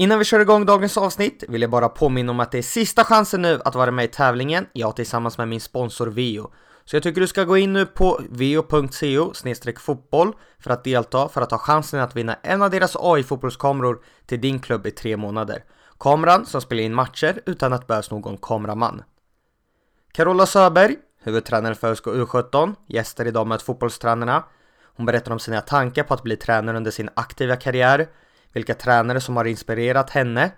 Innan vi kör igång dagens avsnitt vill jag bara påminna om att det är sista chansen nu att vara med i tävlingen, jag tillsammans med min sponsor Vio. Så jag tycker du ska gå in nu på vio.co fotboll för att delta för att ha chansen att vinna en av deras AI-fotbollskameror till din klubb i tre månader. Kameran som spelar in matcher utan att behövas någon kameraman. Carola Söberg, huvudtränare för ÖSK U17, gäster idag med fotbollstränarna. Hon berättar om sina tankar på att bli tränare under sin aktiva karriär, vilka tränare som har inspirerat henne,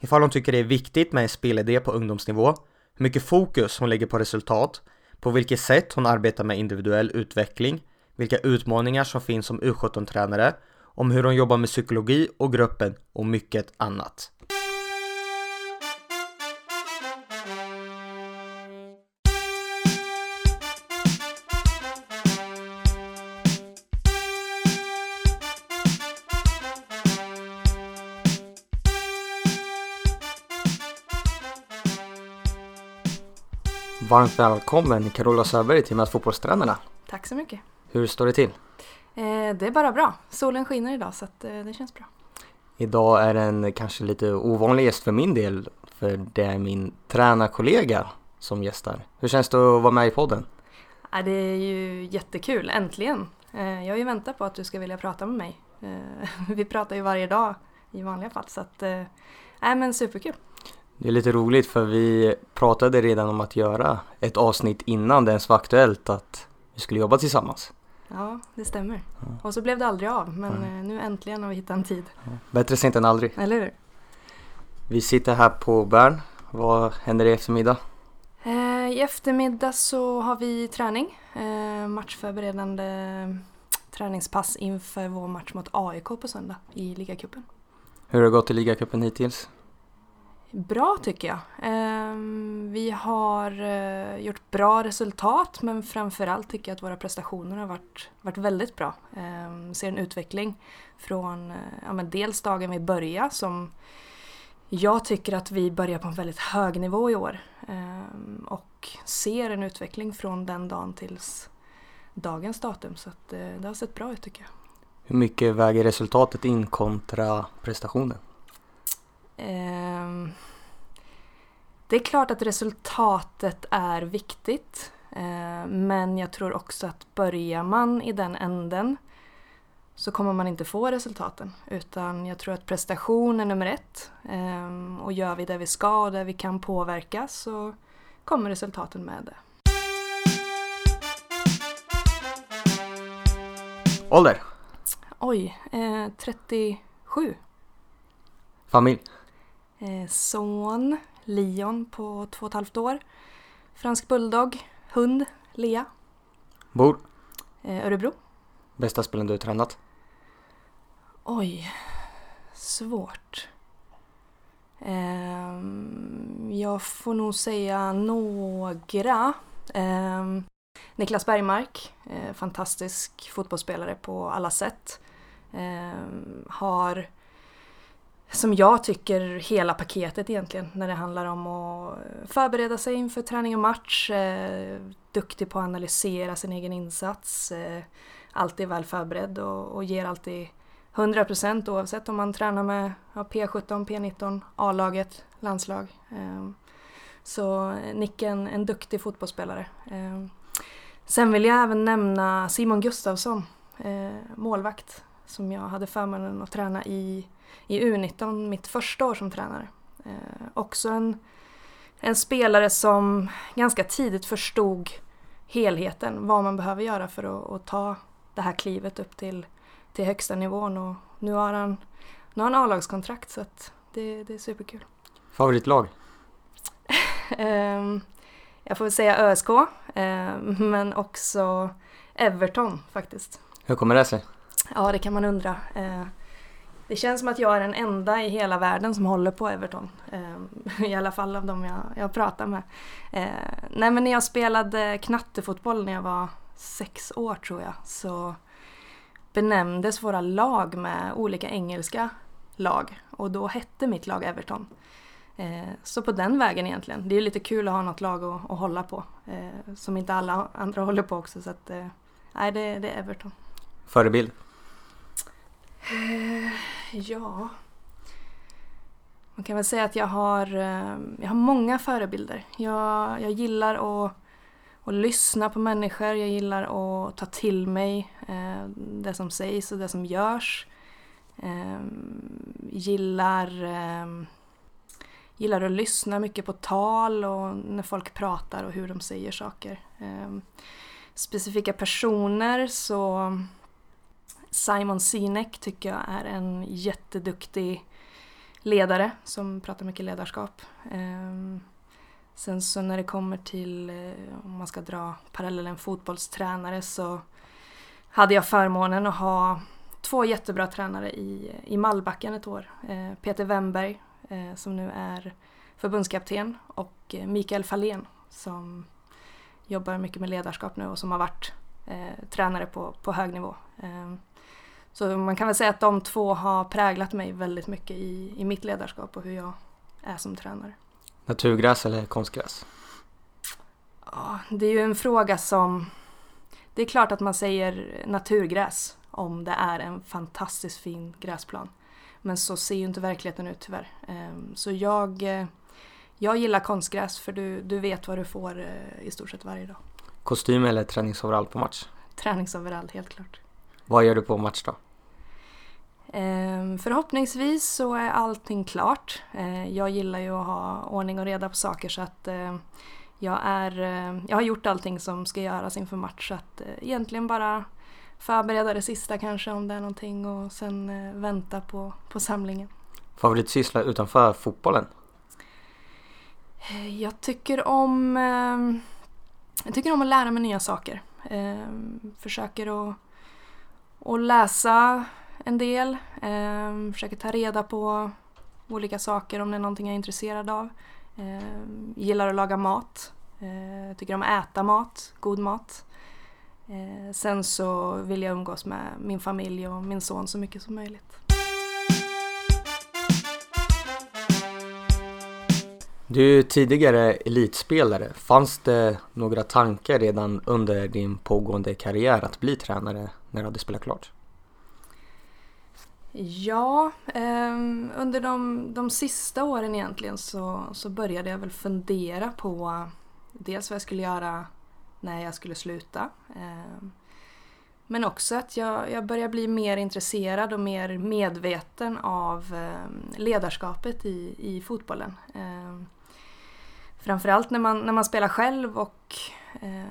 ifall hon tycker det är viktigt med en spelidé på ungdomsnivå, hur mycket fokus hon lägger på resultat, på vilket sätt hon arbetar med individuell utveckling, vilka utmaningar som finns som U17-tränare, om hur hon jobbar med psykologi och gruppen och mycket annat. Varmt välkommen Carola Söberg till Med fotbollstränarna. Tack så mycket. Hur står det till? Eh, det är bara bra. Solen skiner idag så att, eh, det känns bra. Idag är en kanske lite ovanlig gäst för min del för det är min tränarkollega som gästar. Hur känns det att vara med i podden? Ja, det är ju jättekul, äntligen. Eh, jag har ju väntat på att du ska vilja prata med mig. Eh, vi pratar ju varje dag i vanliga fall så att, eh, nej men superkul. Det är lite roligt för vi pratade redan om att göra ett avsnitt innan det ens var aktuellt att vi skulle jobba tillsammans. Ja, det stämmer. Ja. Och så blev det aldrig av men mm. nu äntligen har vi hittat en tid. Ja. Bättre sent än aldrig. Eller hur? Vi sitter här på Bern. Vad händer i eftermiddag? Eh, I eftermiddag så har vi träning. Eh, matchförberedande träningspass inför vår match mot AIK på söndag i ligacupen. Hur har det gått i ligacupen hittills? Bra tycker jag. Ehm, vi har eh, gjort bra resultat men framförallt tycker jag att våra prestationer har varit, varit väldigt bra. Ehm, ser en utveckling från eh, ja, men dels dagen vi började som jag tycker att vi börjar på en väldigt hög nivå i år ehm, och ser en utveckling från den dagen tills dagens datum så att eh, det har sett bra ut tycker jag. Hur mycket väger resultatet in kontra prestationen? Eh, det är klart att resultatet är viktigt. Eh, men jag tror också att börjar man i den änden så kommer man inte få resultaten. Utan jag tror att prestation är nummer ett. Eh, och gör vi det vi ska och det vi kan påverka så kommer resultaten med det. Ålder? Oj, eh, 37. Familj? Eh, son, Leon på två och ett halvt år. Fransk bulldog, hund, Lea. Bor? Eh, Örebro. Bästa spelen du tränat? Oj, svårt. Eh, jag får nog säga några. Eh, Niklas Bergmark, eh, fantastisk fotbollsspelare på alla sätt. Eh, har som jag tycker hela paketet egentligen när det handlar om att förbereda sig inför träning och match, eh, duktig på att analysera sin egen insats, eh, alltid väl förberedd och, och ger alltid 100% oavsett om man tränar med ja, P17, P19, A-laget, landslag. Eh, så Nicken, en duktig fotbollsspelare. Eh, sen vill jag även nämna Simon Gustafsson, eh, målvakt, som jag hade förmånen att träna i i U19 mitt första år som tränare. Eh, också en, en spelare som ganska tidigt förstod helheten, vad man behöver göra för att, att ta det här klivet upp till, till högsta nivån och nu har han, nu har han A-lagskontrakt så att det, det är superkul. Favoritlag? um, jag får väl säga ÖSK, um, men också Everton faktiskt. Hur kommer det sig? Ja, det kan man undra. Det känns som att jag är den enda i hela världen som håller på Everton. Ehm, I alla fall av de jag, jag pratar med. Ehm, nej men när jag spelade knattefotboll när jag var sex år tror jag så benämndes våra lag med olika engelska lag och då hette mitt lag Everton. Ehm, så på den vägen egentligen. Det är lite kul att ha något lag att, att hålla på eh, som inte alla andra håller på också så att eh, nej det, det är Everton. Förebild? Eh, ja. Man kan väl säga att jag har, eh, jag har många förebilder. Jag, jag gillar att, att lyssna på människor, jag gillar att ta till mig eh, det som sägs och det som görs. Gillar, gillar att lyssna mycket på tal och när folk pratar och hur de säger saker. Specifika personer så Simon Sinek tycker jag är en jätteduktig ledare som pratar mycket ledarskap. Ehm, sen så när det kommer till, eh, om man ska dra parallellen fotbollstränare så hade jag förmånen att ha två jättebra tränare i, i Mallbacken ett år. Eh, Peter Wemberg eh, som nu är förbundskapten och Mikael Fahlén som jobbar mycket med ledarskap nu och som har varit eh, tränare på, på hög nivå. Eh, så man kan väl säga att de två har präglat mig väldigt mycket i, i mitt ledarskap och hur jag är som tränare. Naturgräs eller konstgräs? Ja, det är ju en fråga som... Det är klart att man säger naturgräs om det är en fantastiskt fin gräsplan. Men så ser ju inte verkligheten ut tyvärr. Ehm, så jag, jag gillar konstgräs för du, du vet vad du får eh, i stort sett varje dag. Kostym eller träningsoverall på match? Träningsoverall, helt klart. Vad gör du på match då? Ehm, förhoppningsvis så är allting klart. Ehm, jag gillar ju att ha ordning och reda på saker så att eh, jag, är, eh, jag har gjort allting som ska göras inför match så att eh, egentligen bara förbereda det sista kanske om det är någonting och sen vänta på, på samlingen. Favoritsyssla utanför fotbollen? Jag tycker om jag tycker om att lära mig nya saker. Försöker att, och läsa en del. Eh, försöker ta reda på olika saker om det är någonting jag är intresserad av. Eh, gillar att laga mat. Eh, tycker om att äta mat, god mat. Eh, sen så vill jag umgås med min familj och min son så mycket som möjligt. Du är tidigare elitspelare. Fanns det några tankar redan under din pågående karriär att bli tränare när du hade spelat klart? Ja, eh, under de, de sista åren egentligen så, så började jag väl fundera på dels vad jag skulle göra när jag skulle sluta. Eh, men också att jag, jag börjar bli mer intresserad och mer medveten av eh, ledarskapet i, i fotbollen. Ehm. Framförallt när man, när man spelar själv och eh,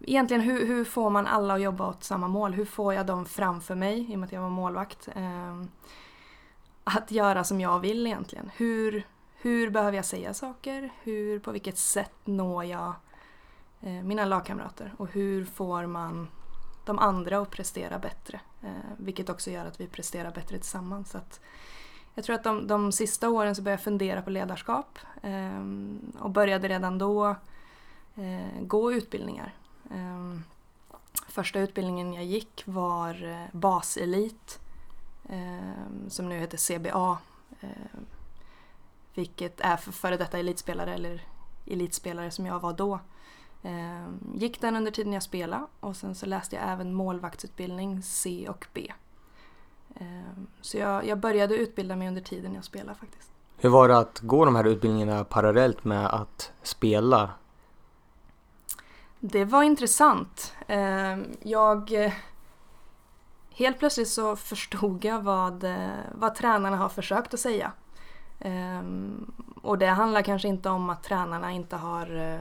egentligen hur, hur får man alla att jobba åt samma mål? Hur får jag dem framför mig, i och med att jag var målvakt? Eh, att göra som jag vill egentligen. Hur, hur behöver jag säga saker? Hur, på vilket sätt når jag eh, mina lagkamrater? Och hur får man de andra att prestera bättre? Eh, vilket också gör att vi presterar bättre tillsammans. Så att jag tror att de, de sista åren så började jag fundera på ledarskap eh, och började redan då eh, gå utbildningar Eh, första utbildningen jag gick var eh, baselit ehm, som nu heter CBA. Ehm, vilket är för före detta elitspelare eller elitspelare som jag var då. Ehm, gick den under tiden jag spelade och sen så läste jag även målvaktsutbildning C och B så jag, jag började utbilda mig under tiden jag spelade faktiskt. Hur var det att gå de här utbildningarna parallellt med att spela det var intressant. Ehm, jag... Helt plötsligt så förstod jag vad, vad tränarna har försökt att säga. Ehm, och det handlar kanske inte om att tränarna inte har,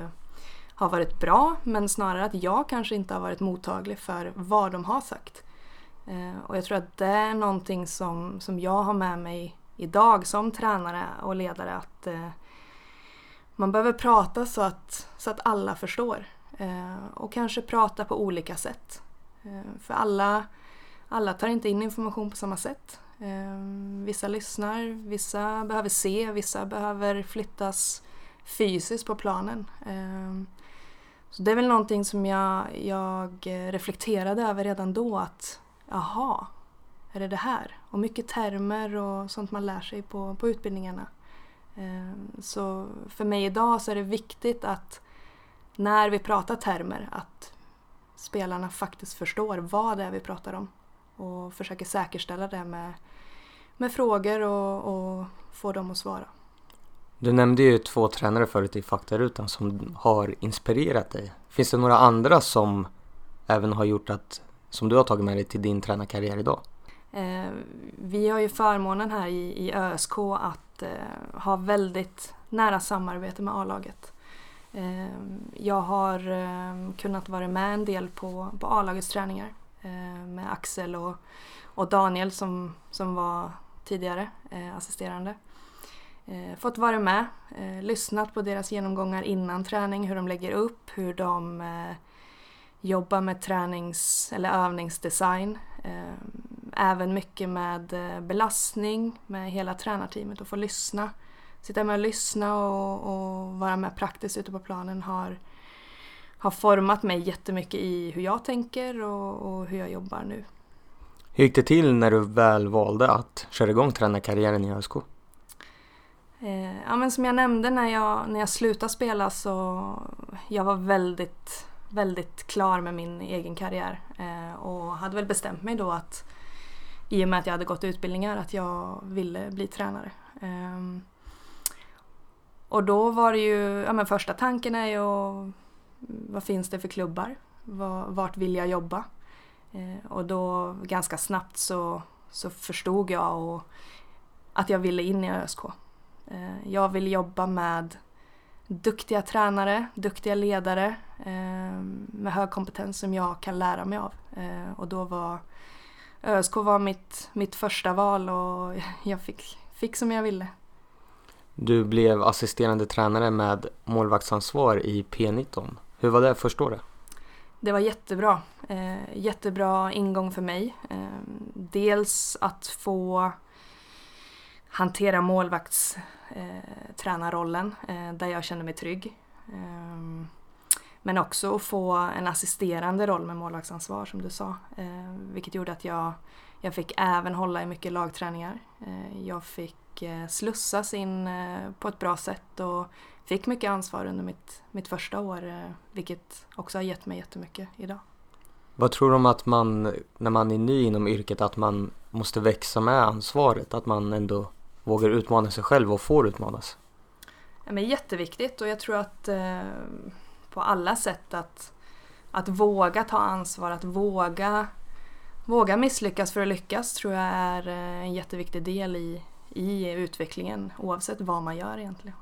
har varit bra men snarare att jag kanske inte har varit mottaglig för vad de har sagt. Eh, och jag tror att det är någonting som, som jag har med mig idag som tränare och ledare att eh, man behöver prata så att, så att alla förstår. Eh, och kanske prata på olika sätt. Eh, för alla, alla tar inte in information på samma sätt. Eh, vissa lyssnar, vissa behöver se, vissa behöver flyttas fysiskt på planen. Eh, så det är väl någonting som jag, jag eh, reflekterade över redan då att jaha, är det det här? Och mycket termer och sånt man lär sig på, på utbildningarna. Ehm, så för mig idag så är det viktigt att när vi pratar termer att spelarna faktiskt förstår vad det är vi pratar om och försöker säkerställa det med, med frågor och, och få dem att svara. Du nämnde ju två tränare förut i faktarutan som har inspirerat dig. Finns det några andra som även har gjort att, som du har tagit med dig till din tränarkarriär idag? Eh, vi har ju förmånen här i, i ÖSK att eh, ha väldigt nära samarbete med A-laget. Eh, jag har kunnat vara med en del på, på A-lagets träningar med Axel och, och Daniel som, som var tidigare assisterande. fått vara med, lyssnat på deras genomgångar innan träning, hur de lägger upp, hur de jobbar med tränings eller övningsdesign även mycket med eh, belastning med hela tränarteamet och få lyssna. Sitta med och lyssna och, och vara med praktiskt ute på planen har, har format mig jättemycket i hur jag tänker och, och hur jag jobbar nu. Hur gick det till när du väl valde att köra igång tränarkarriären i ÖSK? Eh, ja, men som jag nämnde när jag, när jag slutade spela så jag var väldigt, väldigt klar med min egen karriär eh, och hade väl bestämt mig då att i och med att jag hade gått utbildningar att jag ville bli tränare. Ehm, och då var det ju, ja men första tanken är ju mm, vad finns det för klubbar? Vart vill jag jobba? Eh, och då ganska snabbt så, så förstod jag och, att jag ville in i ÖSK. Eh, jag vill jobba med duktiga tränare, duktiga ledare med hög kompetens som jag kan lära mig av. och då var ÖSK var mitt, mitt första val och jag fick, fick som jag ville. Du blev assisterande tränare med målvaktsansvar i P19. Hur var det första året? Det var jättebra. Eh, jättebra ingång för mig. Eh, dels att få hantera målvaktstränarrollen eh, där jag kände mig trygg. Eh, men också att få en assisterande roll med målvaktsansvar som du sa. Eh, vilket gjorde att jag, jag fick även hålla i mycket lagträningar. Eh, jag fick eh, slussas in eh, på ett bra sätt och fick mycket ansvar under mitt, mitt första år. Eh, vilket också har gett mig jättemycket idag. Vad tror du om att man, när man är ny inom yrket, att man måste växa med ansvaret? Att man ändå vågar utmana sig själv och får utmanas? Ja, men jätteviktigt och jag tror att eh, på alla sätt att, att våga ta ansvar, att våga, våga misslyckas för att lyckas tror jag är eh, en jätteviktig del i, i utvecklingen oavsett vad man gör egentligen.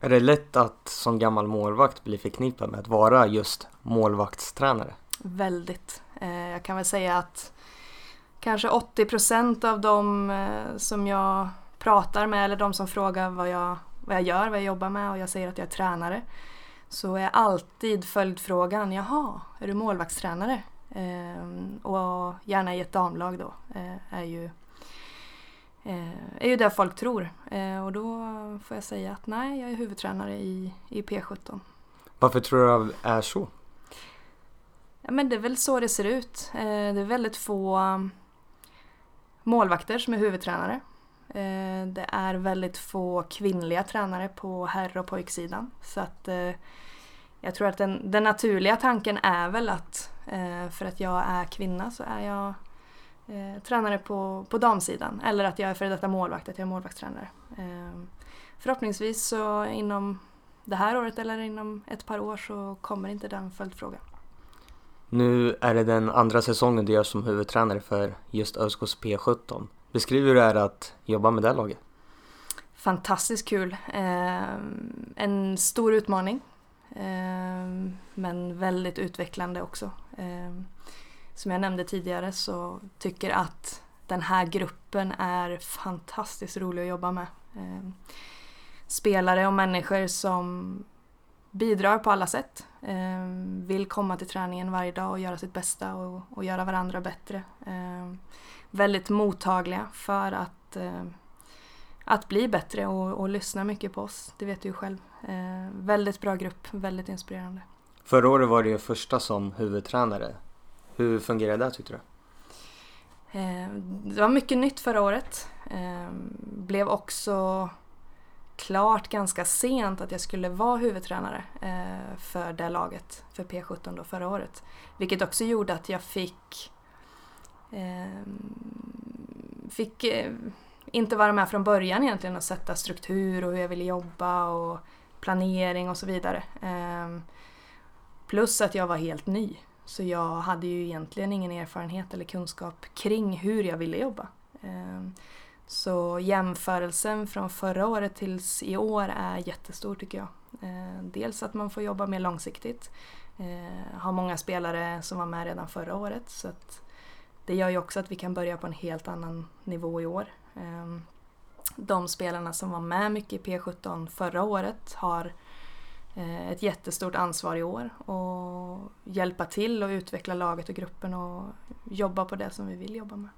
Är det lätt att som gammal målvakt bli förknippad med att vara just målvaktstränare? Väldigt. Eh, jag kan väl säga att kanske 80 procent av de eh, som jag pratar med eller de som frågar vad jag, vad jag gör, vad jag jobbar med och jag säger att jag är tränare så är alltid följdfrågan, jaha, är du målvaktstränare? Eh, och gärna i ett damlag då, eh, är, ju, eh, är ju det folk tror. Eh, och då får jag säga att nej, jag är huvudtränare i, i P17. Varför tror du det är så? Ja, men det är väl så det ser ut. Eh, det är väldigt få målvakter som är huvudtränare. Eh, det är väldigt få kvinnliga tränare på herr och pojksidan. Så att eh, jag tror att den, den naturliga tanken är väl att eh, för att jag är kvinna så är jag tränare på, på damsidan. Eller att jag är före detta målvakt, att jag är målvaktstränare. Förhoppningsvis så inom det här året eller inom ett par år så kommer inte den följdfrågan. Nu är det den andra säsongen du gör som huvudtränare för just ÖSKs P17. Beskriv hur det är att jobba med det laget. Fantastiskt kul. Eh, en stor utmaning. Eh, men väldigt utvecklande också. Eh, som jag nämnde tidigare så tycker att den här gruppen är fantastiskt rolig att jobba med. Eh, spelare och människor som bidrar på alla sätt. Eh, vill komma till träningen varje dag och göra sitt bästa och, och göra varandra bättre. Eh, Väldigt mottagliga för att, eh, att bli bättre och, och lyssna mycket på oss. Det vet du ju själv. Eh, väldigt bra grupp, väldigt inspirerande. Förra året var det första som huvudtränare. Hur fungerade det tyckte du? Eh, det var mycket nytt förra året. Eh, blev också klart ganska sent att jag skulle vara huvudtränare eh, för det laget, för P17 då förra året. Vilket också gjorde att jag fick Ehm, fick, eh, inte vara med från början egentligen och sätta struktur och hur jag ville jobba och planering och så vidare. Ehm, plus att jag var helt ny. Så jag hade ju egentligen ingen erfarenhet eller kunskap kring hur jag ville jobba. Ehm, så jämförelsen från förra året tills i år är jättestor tycker jag. Dels att man får jobba mer långsiktigt. Eh, Har många spelare som var med redan förra året så att det gör ju också att vi kan börja på en helt annan nivå i år. Ehm, de spelarna som var med mycket i P17 förra året har eh, ett jättestort ansvar i år och hjälpa till och utveckla laget och gruppen och jobba på det som vi vill jobba med.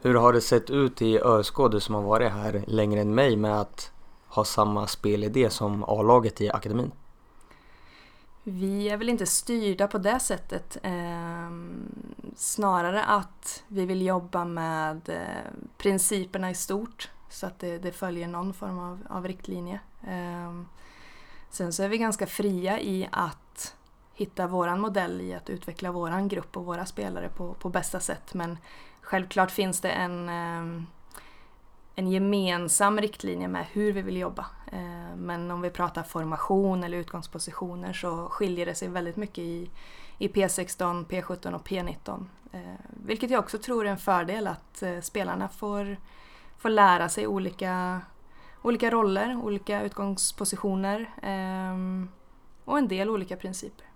Hur har det sett ut i ÖSK, du som har varit här längre än mig, med att ha samma spelidé som A-laget i akademin? Vi är väl inte styrda på det sättet. Eh, snarare att vi vill jobba med eh, principerna i stort så att det, det följer någon form av, av riktlinje. Eh, sen så är vi ganska fria i att hitta våran modell i att utveckla våran grupp och våra spelare på, på bästa sätt men självklart finns det en ehm, en gemensam riktlinje med hur vi vill jobba. Eh, men om vi pratar formation eller utgångspositioner så skiljer det sig väldigt mycket i, i P16, P17 och P19. Eh, vilket jag också tror är en fördel att eh, spelarna får, får lära sig olika, olika roller, olika utgångspositioner och en del olika principer.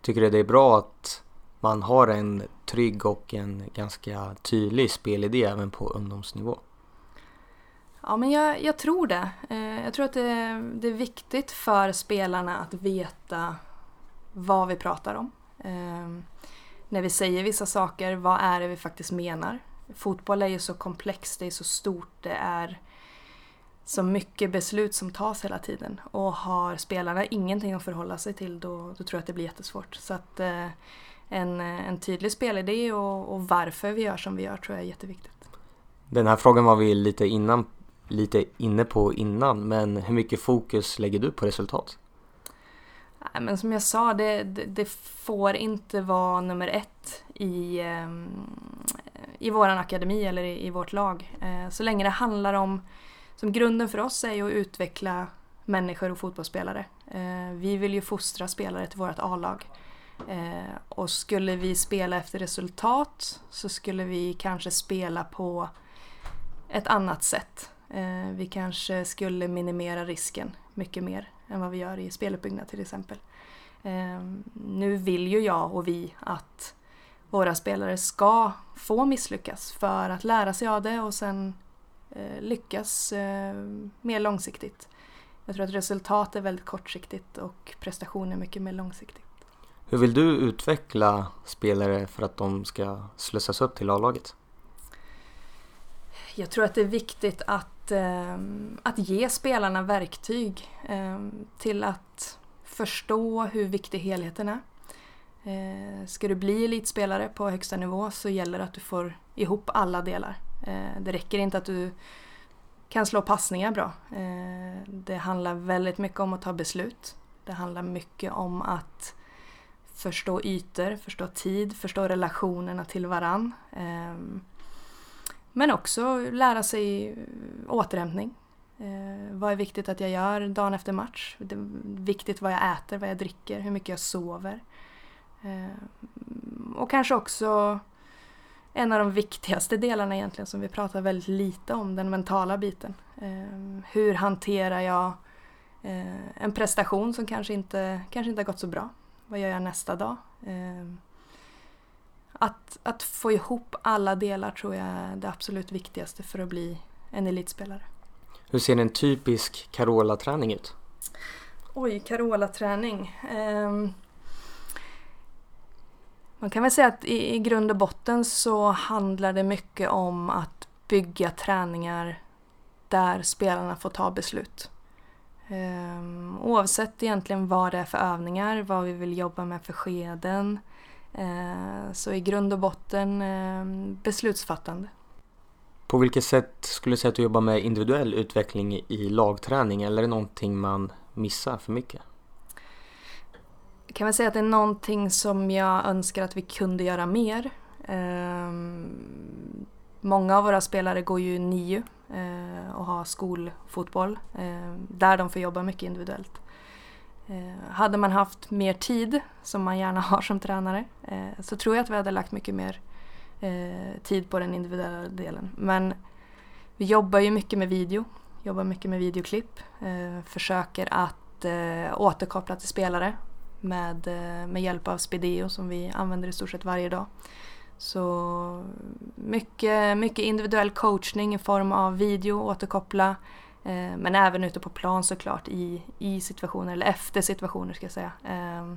Tycker du det är bra att man har en trygg och en ganska tydlig spelidé även på ungdomsnivå? Ja, men jag, jag tror det. Eh, jag tror att det, det, är viktigt för spelarna att veta vad vi pratar om. Eh, när vi säger vissa saker, vad är det vi faktiskt menar? Fotboll är ju så komplext, det är så stort, det är så mycket beslut som tas hela tiden. Och har spelarna ingenting att förhålla sig till då, då tror jag att det blir jättesvårt. Så att eh, en, en tydlig spelidé och, och varför vi gör som vi gör tror jag är jätteviktigt. Den här frågan var vi lite innan lite inne på innan, men hur mycket fokus lägger du på resultat? Men som jag sa, det, det, det får inte vara nummer ett i, ehm, i vår akademi eller i, i vårt lag. Eh, så länge det handlar om, som grunden för oss är ju att utveckla människor och fotbollsspelare. Eh, vi vill ju fostra spelare till vårt A-lag. Eh, och skulle vi spela efter resultat så skulle vi kanske spela på ett annat sätt. Eh, vi kanske skulle minimera risken mycket mer än vad vi gör i speluppbyggnad till exempel. Eh, nu vill ju jag och vi att våra spelare ska få misslyckas för att lära sig av det och sen eh, lyckas eh, mer långsiktigt. Jag tror att resultat är väldigt kortsiktigt och prestation är mycket mer långsiktigt. Hur vill du utveckla spelare för att de ska slussas upp till A-laget? Jag tror att det är viktigt att, eh, att ge spelarna verktyg eh, till att förstå hur viktig helheten är. Eh, ska du bli elitspelare på högsta nivå så gäller det att du får ihop alla delar. Eh, det räcker inte att du kan slå passningar bra. Eh, det handlar väldigt mycket om att ta beslut. Det handlar mycket om att förstå ytor, förstå tid, förstå relationerna till varann. Ehm, men också lära sig eh, återhämtning. Eh, vad är viktigt att jag gör dagen efter match? Det är viktigt vad jag äter, vad jag dricker, hur mycket jag sover. Eh, och kanske också en av de viktigaste delarna egentligen som vi pratar väldigt lite om, den mentala biten. Eh, hur hanterar jag eh, en prestation som kanske inte, kanske inte har gått så bra? Vad gör jag nästa dag? Eh, att, att få ihop alla delar tror jag är det absolut viktigaste för att bli en elitspelare. Hur ser en typisk Carola-träning ut? Oj, Carola-träning. Um, man kan väl säga att i, i grund och botten så handlar det mycket om att bygga träningar där spelarna får ta beslut. Um, oavsett egentligen vad det är för övningar, vad vi vill jobba med för skeden, så i grund och botten eh, beslutsfattande. På vilket sätt skulle du säga att du jobbar med individuell utveckling i lagträning eller är det någonting man missar för mycket? Jag kan väl säga att det är någonting som jag önskar att vi kunde göra mer. Ehm, Många av våra spelare går ju NIU och har skolfotboll där de får jobba mycket individuellt. Eh, hade man haft mer tid, som man gärna har som tränare, eh, så tror jag att vi hade lagt mycket mer eh, tid på den individuella delen. Men vi jobbar ju mycket med video, jobbar mycket med videoklipp, försöker att återkoppla till spelare med, med hjälp av Spideo som vi använder i stort sett varje dag. Så mycket, mycket individuell coachning i form av video, återkoppla, men även ute på plan såklart i, i situationer, eller efter situationer ska jag säga. Eh,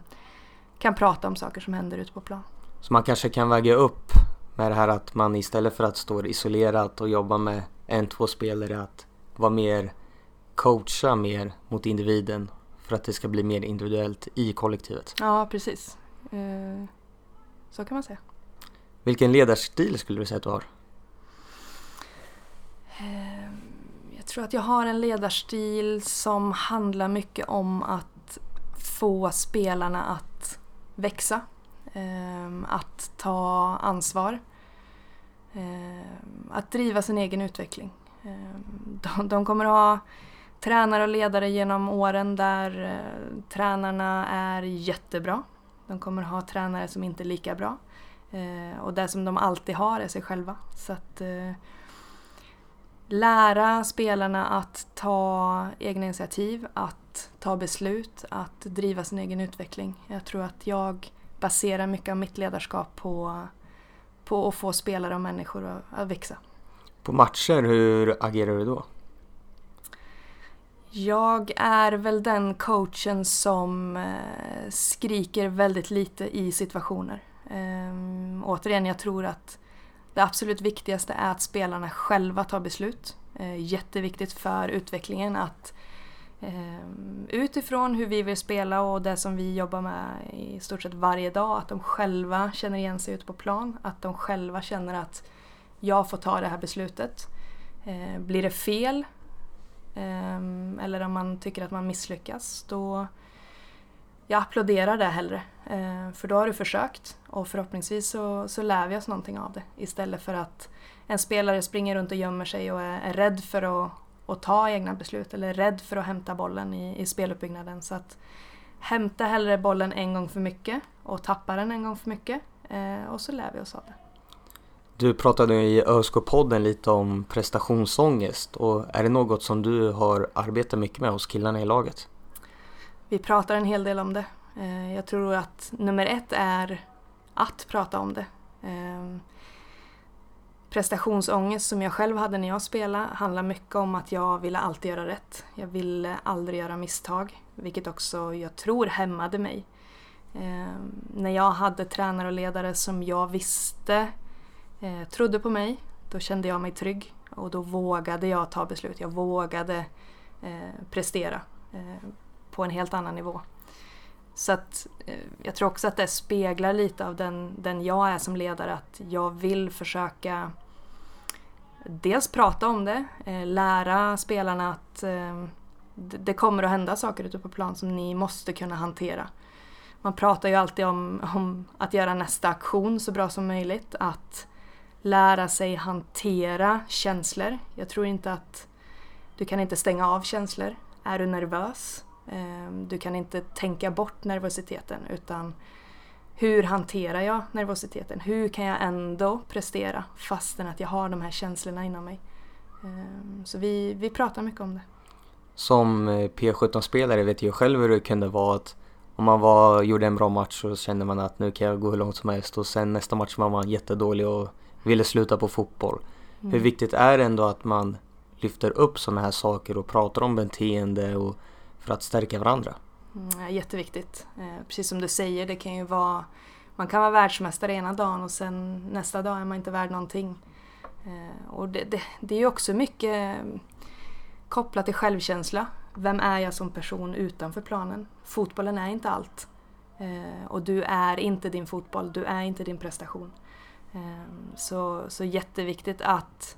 kan prata om saker som händer ute på plan. Så man kanske kan väga upp med det här att man istället för att stå isolerat och jobba med en, två spelare att vara mer coacha mer mot individen för att det ska bli mer individuellt i kollektivet. Ja, precis. Eh, så kan man säga. Vilken ledarstil skulle du säga att du har? Jag tror att jag har en ledarstil som handlar mycket om att få spelarna att växa. Ehm, att ta ansvar. Ehm, att driva sin egen utveckling. Ehm, de kommer ha tränare och ledare genom åren där eh, tränarna är jättebra. De kommer ha tränare som inte är lika bra. Eh, och det som de alltid har är sig själva. Så att eh, lära spelarna att ta egna initiativ, att ta beslut, att driva sin egen utveckling. Jag tror att jag baserar mycket av mitt ledarskap på, på att få spelare och människor att, att växa. På matcher, hur agerar du då? Jag är väl den coachen som eh, skriker väldigt lite i situationer. Um, återigen, jag tror att det absolut viktigaste är att spelarna själva tar beslut. Eh, jätteviktigt för utvecklingen att eh, utifrån hur vi vill spela och det som vi jobbar med i stort sett varje dag, att de själva känner igen sig ute på plan. Att de själva känner att jag får ta det här beslutet. Eh, blir det fel eller om man tycker att man misslyckas, då jag applåderar det hellre. Eh, för då har du försökt och förhoppningsvis så, så lär vi oss någonting av det istället för att en spelare springer runt och gömmer sig och är, är rädd för att, att ta egna beslut eller rädd för att hämta bollen i, i speluppbyggnaden. Så att hämta hellre bollen en gång för mycket och tappa den en gång för mycket eh, och så lär vi oss av det. Du pratade i ÖSK-podden lite om prestationsångest och är det något som du har arbetat mycket med hos killarna i laget? Vi pratar en hel del om det. Eh, jag tror att nummer ett är att prata om det. Ehm, prestationsångest som jag själv hade när jag spelade handlar mycket om att jag ville alltid göra rätt. Jag ville aldrig göra misstag, vilket också jag tror hämmade mig. Eh, när jag hade tränare och ledare som jag visste eh, trodde på mig, då kände jag mig trygg och då vågade jag ta beslut. Jag vågade eh, prestera eh, på en helt annan nivå. Så att eh, jag tror också att det speglar lite av den, den jag är som ledare, att jag vill försöka dels prata om det, eh, lära spelarna att eh, det kommer att hända saker ute på plan som ni måste kunna hantera. Man pratar ju alltid om, om att göra nästa aktion så bra som möjligt, att lära sig hantera känslor. Jag tror inte att du kan inte stänga av känslor. Är du nervös? Ehm, du kan inte tänka bort nervositeten utan hur hanterar jag nervositeten? Hur kan jag ändå prestera fastän att jag har de här känslorna inom mig? Ehm, så vi, vi pratar mycket om det. Som eh, P17-spelare vet jag själv hur det kunde vara att om man var, gjorde en bra match så kände man att nu kan jag gå hur långt som helst och sen nästa match var man jättedålig och ville sluta på fotboll. Mm. Hur viktigt är det ändå att man lyfter upp sådana här saker och pratar om beteende och för att stärka varandra? Mm, jätteviktigt. Eh, precis som du säger, det kan ju vara man kan vara världsmästare ena dagen och sen nästa dag är man inte värd någonting. Eh, och det, det, det är ju också mycket eh, kopplat till självkänsla. Vem är jag som person utanför planen? Fotbollen är inte allt. Och du är inte din fotboll, du är inte din prestation. Så, så jätteviktigt att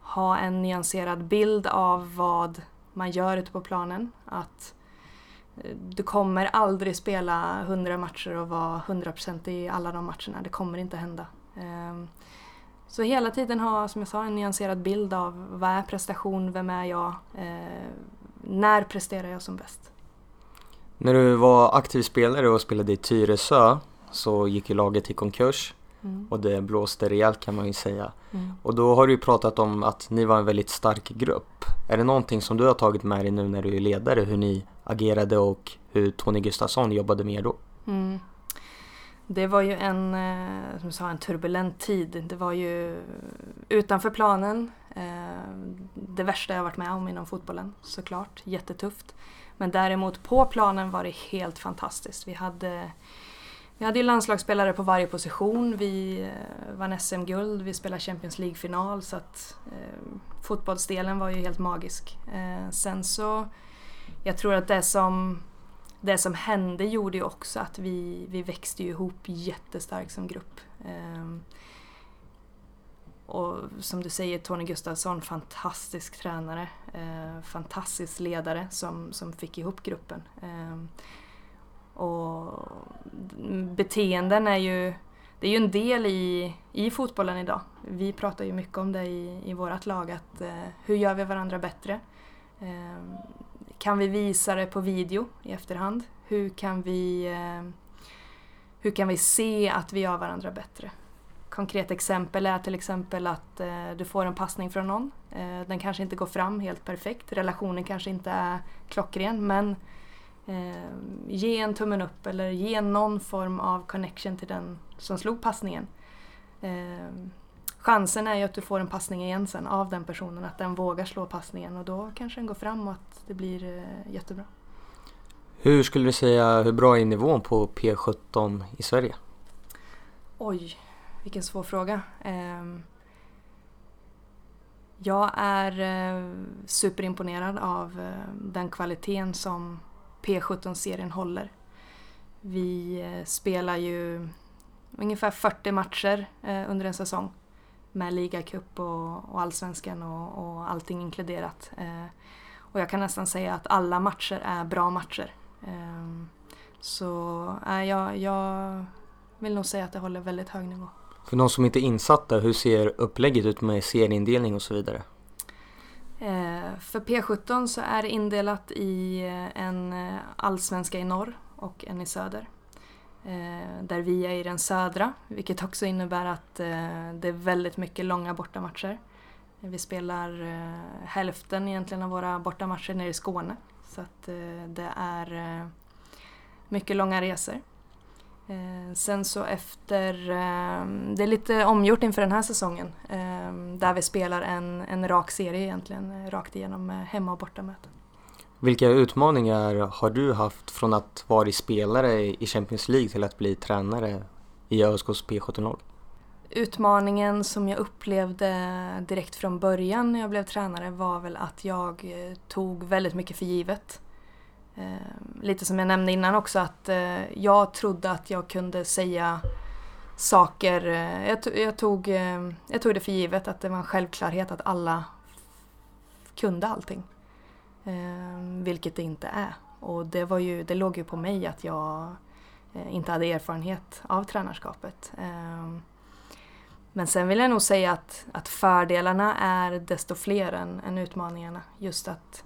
ha en nyanserad bild av vad man gör ute på planen. Att eh, du kommer aldrig spela 100 matcher och vara 100% i alla de matcherna. Det kommer inte hända. Ehm, så hela tiden ha, som jag sa, en nyanserad bild av vad är prestation, vem är jag, eh, när presterar jag som bäst. När du var aktiv spelare och spelade i Tyresö så gick ju laget i konkurs mm. och det blåste rejält kan man ju säga. Mm. Och då har du pratat om att ni var en väldigt stark grupp. Är det någonting som du har tagit med dig nu när du är ledare, hur ni agerade och hur Tony Gustafsson jobbade med er då? Mm. Det var ju en, eh, som som sa, en turbulent tid. Det var ju utanför planen. Eh, det värsta jag varit med om inom fotbollen såklart. Jättetufft. Men däremot på planen var det helt fantastiskt. Vi hade, vi hade ju landslagsspelare på varje position. Vi eh, vann SM-guld, vi spelade Champions League-final så att eh, fotbollsdelen var ju helt magisk. Eh, sen så, jag tror att det som det som hände gjorde ju också att vi, vi växte ihop jättestarkt som grupp. Eh, och som du säger, Tony Gustafsson, fantastisk tränare, eh, fantastisk ledare som, som fick ihop gruppen. Eh, och beteenden är ju, det är ju en del i, i fotbollen idag. Vi pratar ju mycket om det i, i vårt lag, att eh, hur gör vi varandra bättre? Eh, kan vi visa det på video i efterhand? Hur kan vi, eh, hur kan vi se att vi gör varandra bättre? Konkret exempel är till exempel att eh, du får en passning från någon. Eh, den kanske inte går fram helt perfekt, relationen kanske inte är klockren men eh, ge en tummen upp eller ge någon form av connection till den som slog passningen. Eh, chansen är ju att du får en passning igen sen av den personen, att den vågar slå passningen och då kanske den går fram och att det blir eh, jättebra. Hur skulle du säga, hur bra är nivån på P17 i Sverige? Oj, vilken svår fråga. Ehm, jag är eh, superimponerad av eh, den kvaliteten som P17-serien håller. Vi eh, spelar ju ungefär 40 matcher eh, under en säsong med ligacup och, och allsvenskan och, och allting inkluderat. Eh. Och jag kan nästan säga att alla matcher är bra matcher. Ehm, så äh, jag, jag vill nog säga att det håller väldigt hög nivå. För de som inte är insatta, hur ser upplägget ut med serieindelning och så vidare? Eh, för P17 så är det indelat i eh, en eh, allsvenska i norr och en i söder. Där vi är i den södra, vilket också innebär att det är väldigt mycket långa bortamatcher. Vi spelar hälften egentligen av våra bortamatcher nere i Skåne. Så att det är mycket långa resor. Eh, sen så efter, eh, det är lite omgjort inför den här säsongen eh, där vi spelar en, en rak serie egentligen, rakt igenom hemma och bortamöten. Vilka utmaningar har du haft från att vara spelare i Champions League till att bli tränare i ÖSKs P17-lag? Utmaningen som jag upplevde direkt från början när jag blev tränare var väl att jag tog väldigt mycket för givet. Eh, lite som jag nämnde innan också att eh, jag trodde att jag kunde säga saker. Eh, jag, jag, tog, eh, jag tog det för givet att det var en självklarhet att alla kunde allting. Eh, vilket det inte är. Och det, var ju, det låg ju på mig att jag eh, inte hade erfarenhet av tränarskapet. Eh, men sen vill jag nog säga att, att fördelarna är desto fler än, än utmaningarna. Just att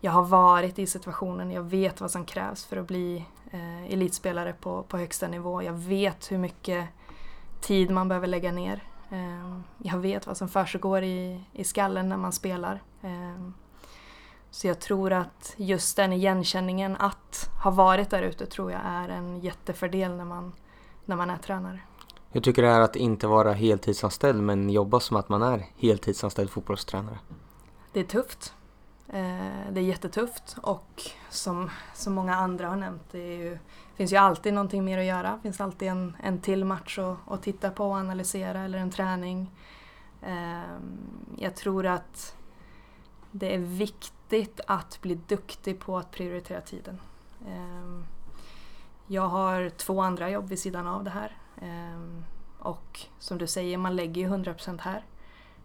jag har varit i situationen, jag vet vad som krävs för att bli eh, elitspelare på, på högsta nivå. Jag vet hur mycket tid man behöver lägga ner. Eh, jag vet vad som försiggår i, i skallen när man spelar. Eh, så jag tror att just den igenkänningen att ha varit där ute tror jag är en jättefördel när man, när man är tränare. Hur tycker du det är att inte vara heltidsanställd men jobba som att man är heltidsanställd fotbollstränare? Det är tufft. Eh, det är jättetufft och som, som många andra har nämnt, det ju, finns ju alltid någonting mer att göra. Det finns alltid en, en till match att, att titta på och analysera eller en träning. Ehm, jag tror att det är viktigt att bli duktig på att prioritera tiden. Ehm, jag har två andra jobb vid sidan av det här. Ehm, och som du säger, man lägger ju 100% här.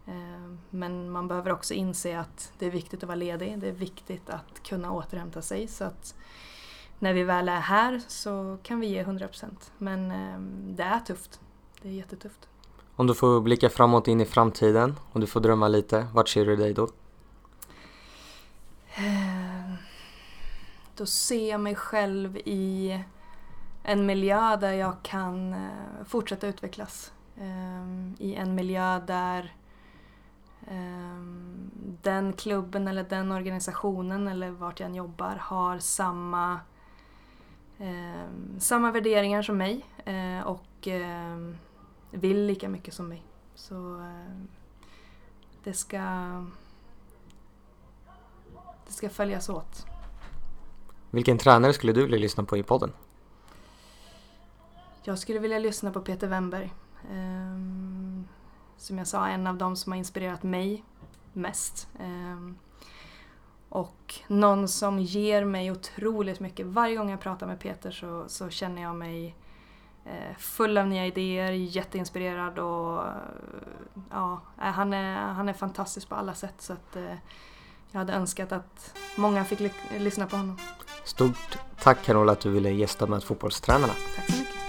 Eh, men man behöver också inse att det är viktigt att vara ledig, det är viktigt att kunna återhämta sig så att när vi väl är här så kan vi ge 100% men eh, det är tufft. Det är jättetufft. Om du får blicka framåt in i framtiden, om du får drömma lite, vart ser du dig då? Eh, då ser jag mig själv i en miljö där jag kan fortsätta utvecklas. I en miljö där den klubben eller den organisationen eller vart jag än jobbar har samma, samma värderingar som mig och vill lika mycket som mig. Så det ska det ska följas åt. Vilken tränare skulle du vilja lyssna på i podden? Jag skulle vilja lyssna på Peter Wemberg. Som jag sa, en av dem som har inspirerat mig mest. Um, och någon som ger mig otroligt mycket. Varje gång jag pratar med Peter så, så känner jag mig eh, full av nya idéer, jätteinspirerad och ja, han är, han är fantastisk på alla sätt. Så att, eh, jag hade önskat att många fick lyssna på honom. Stort tack Carola att du ville gästa med Fotbollstränarna. Tack så mycket.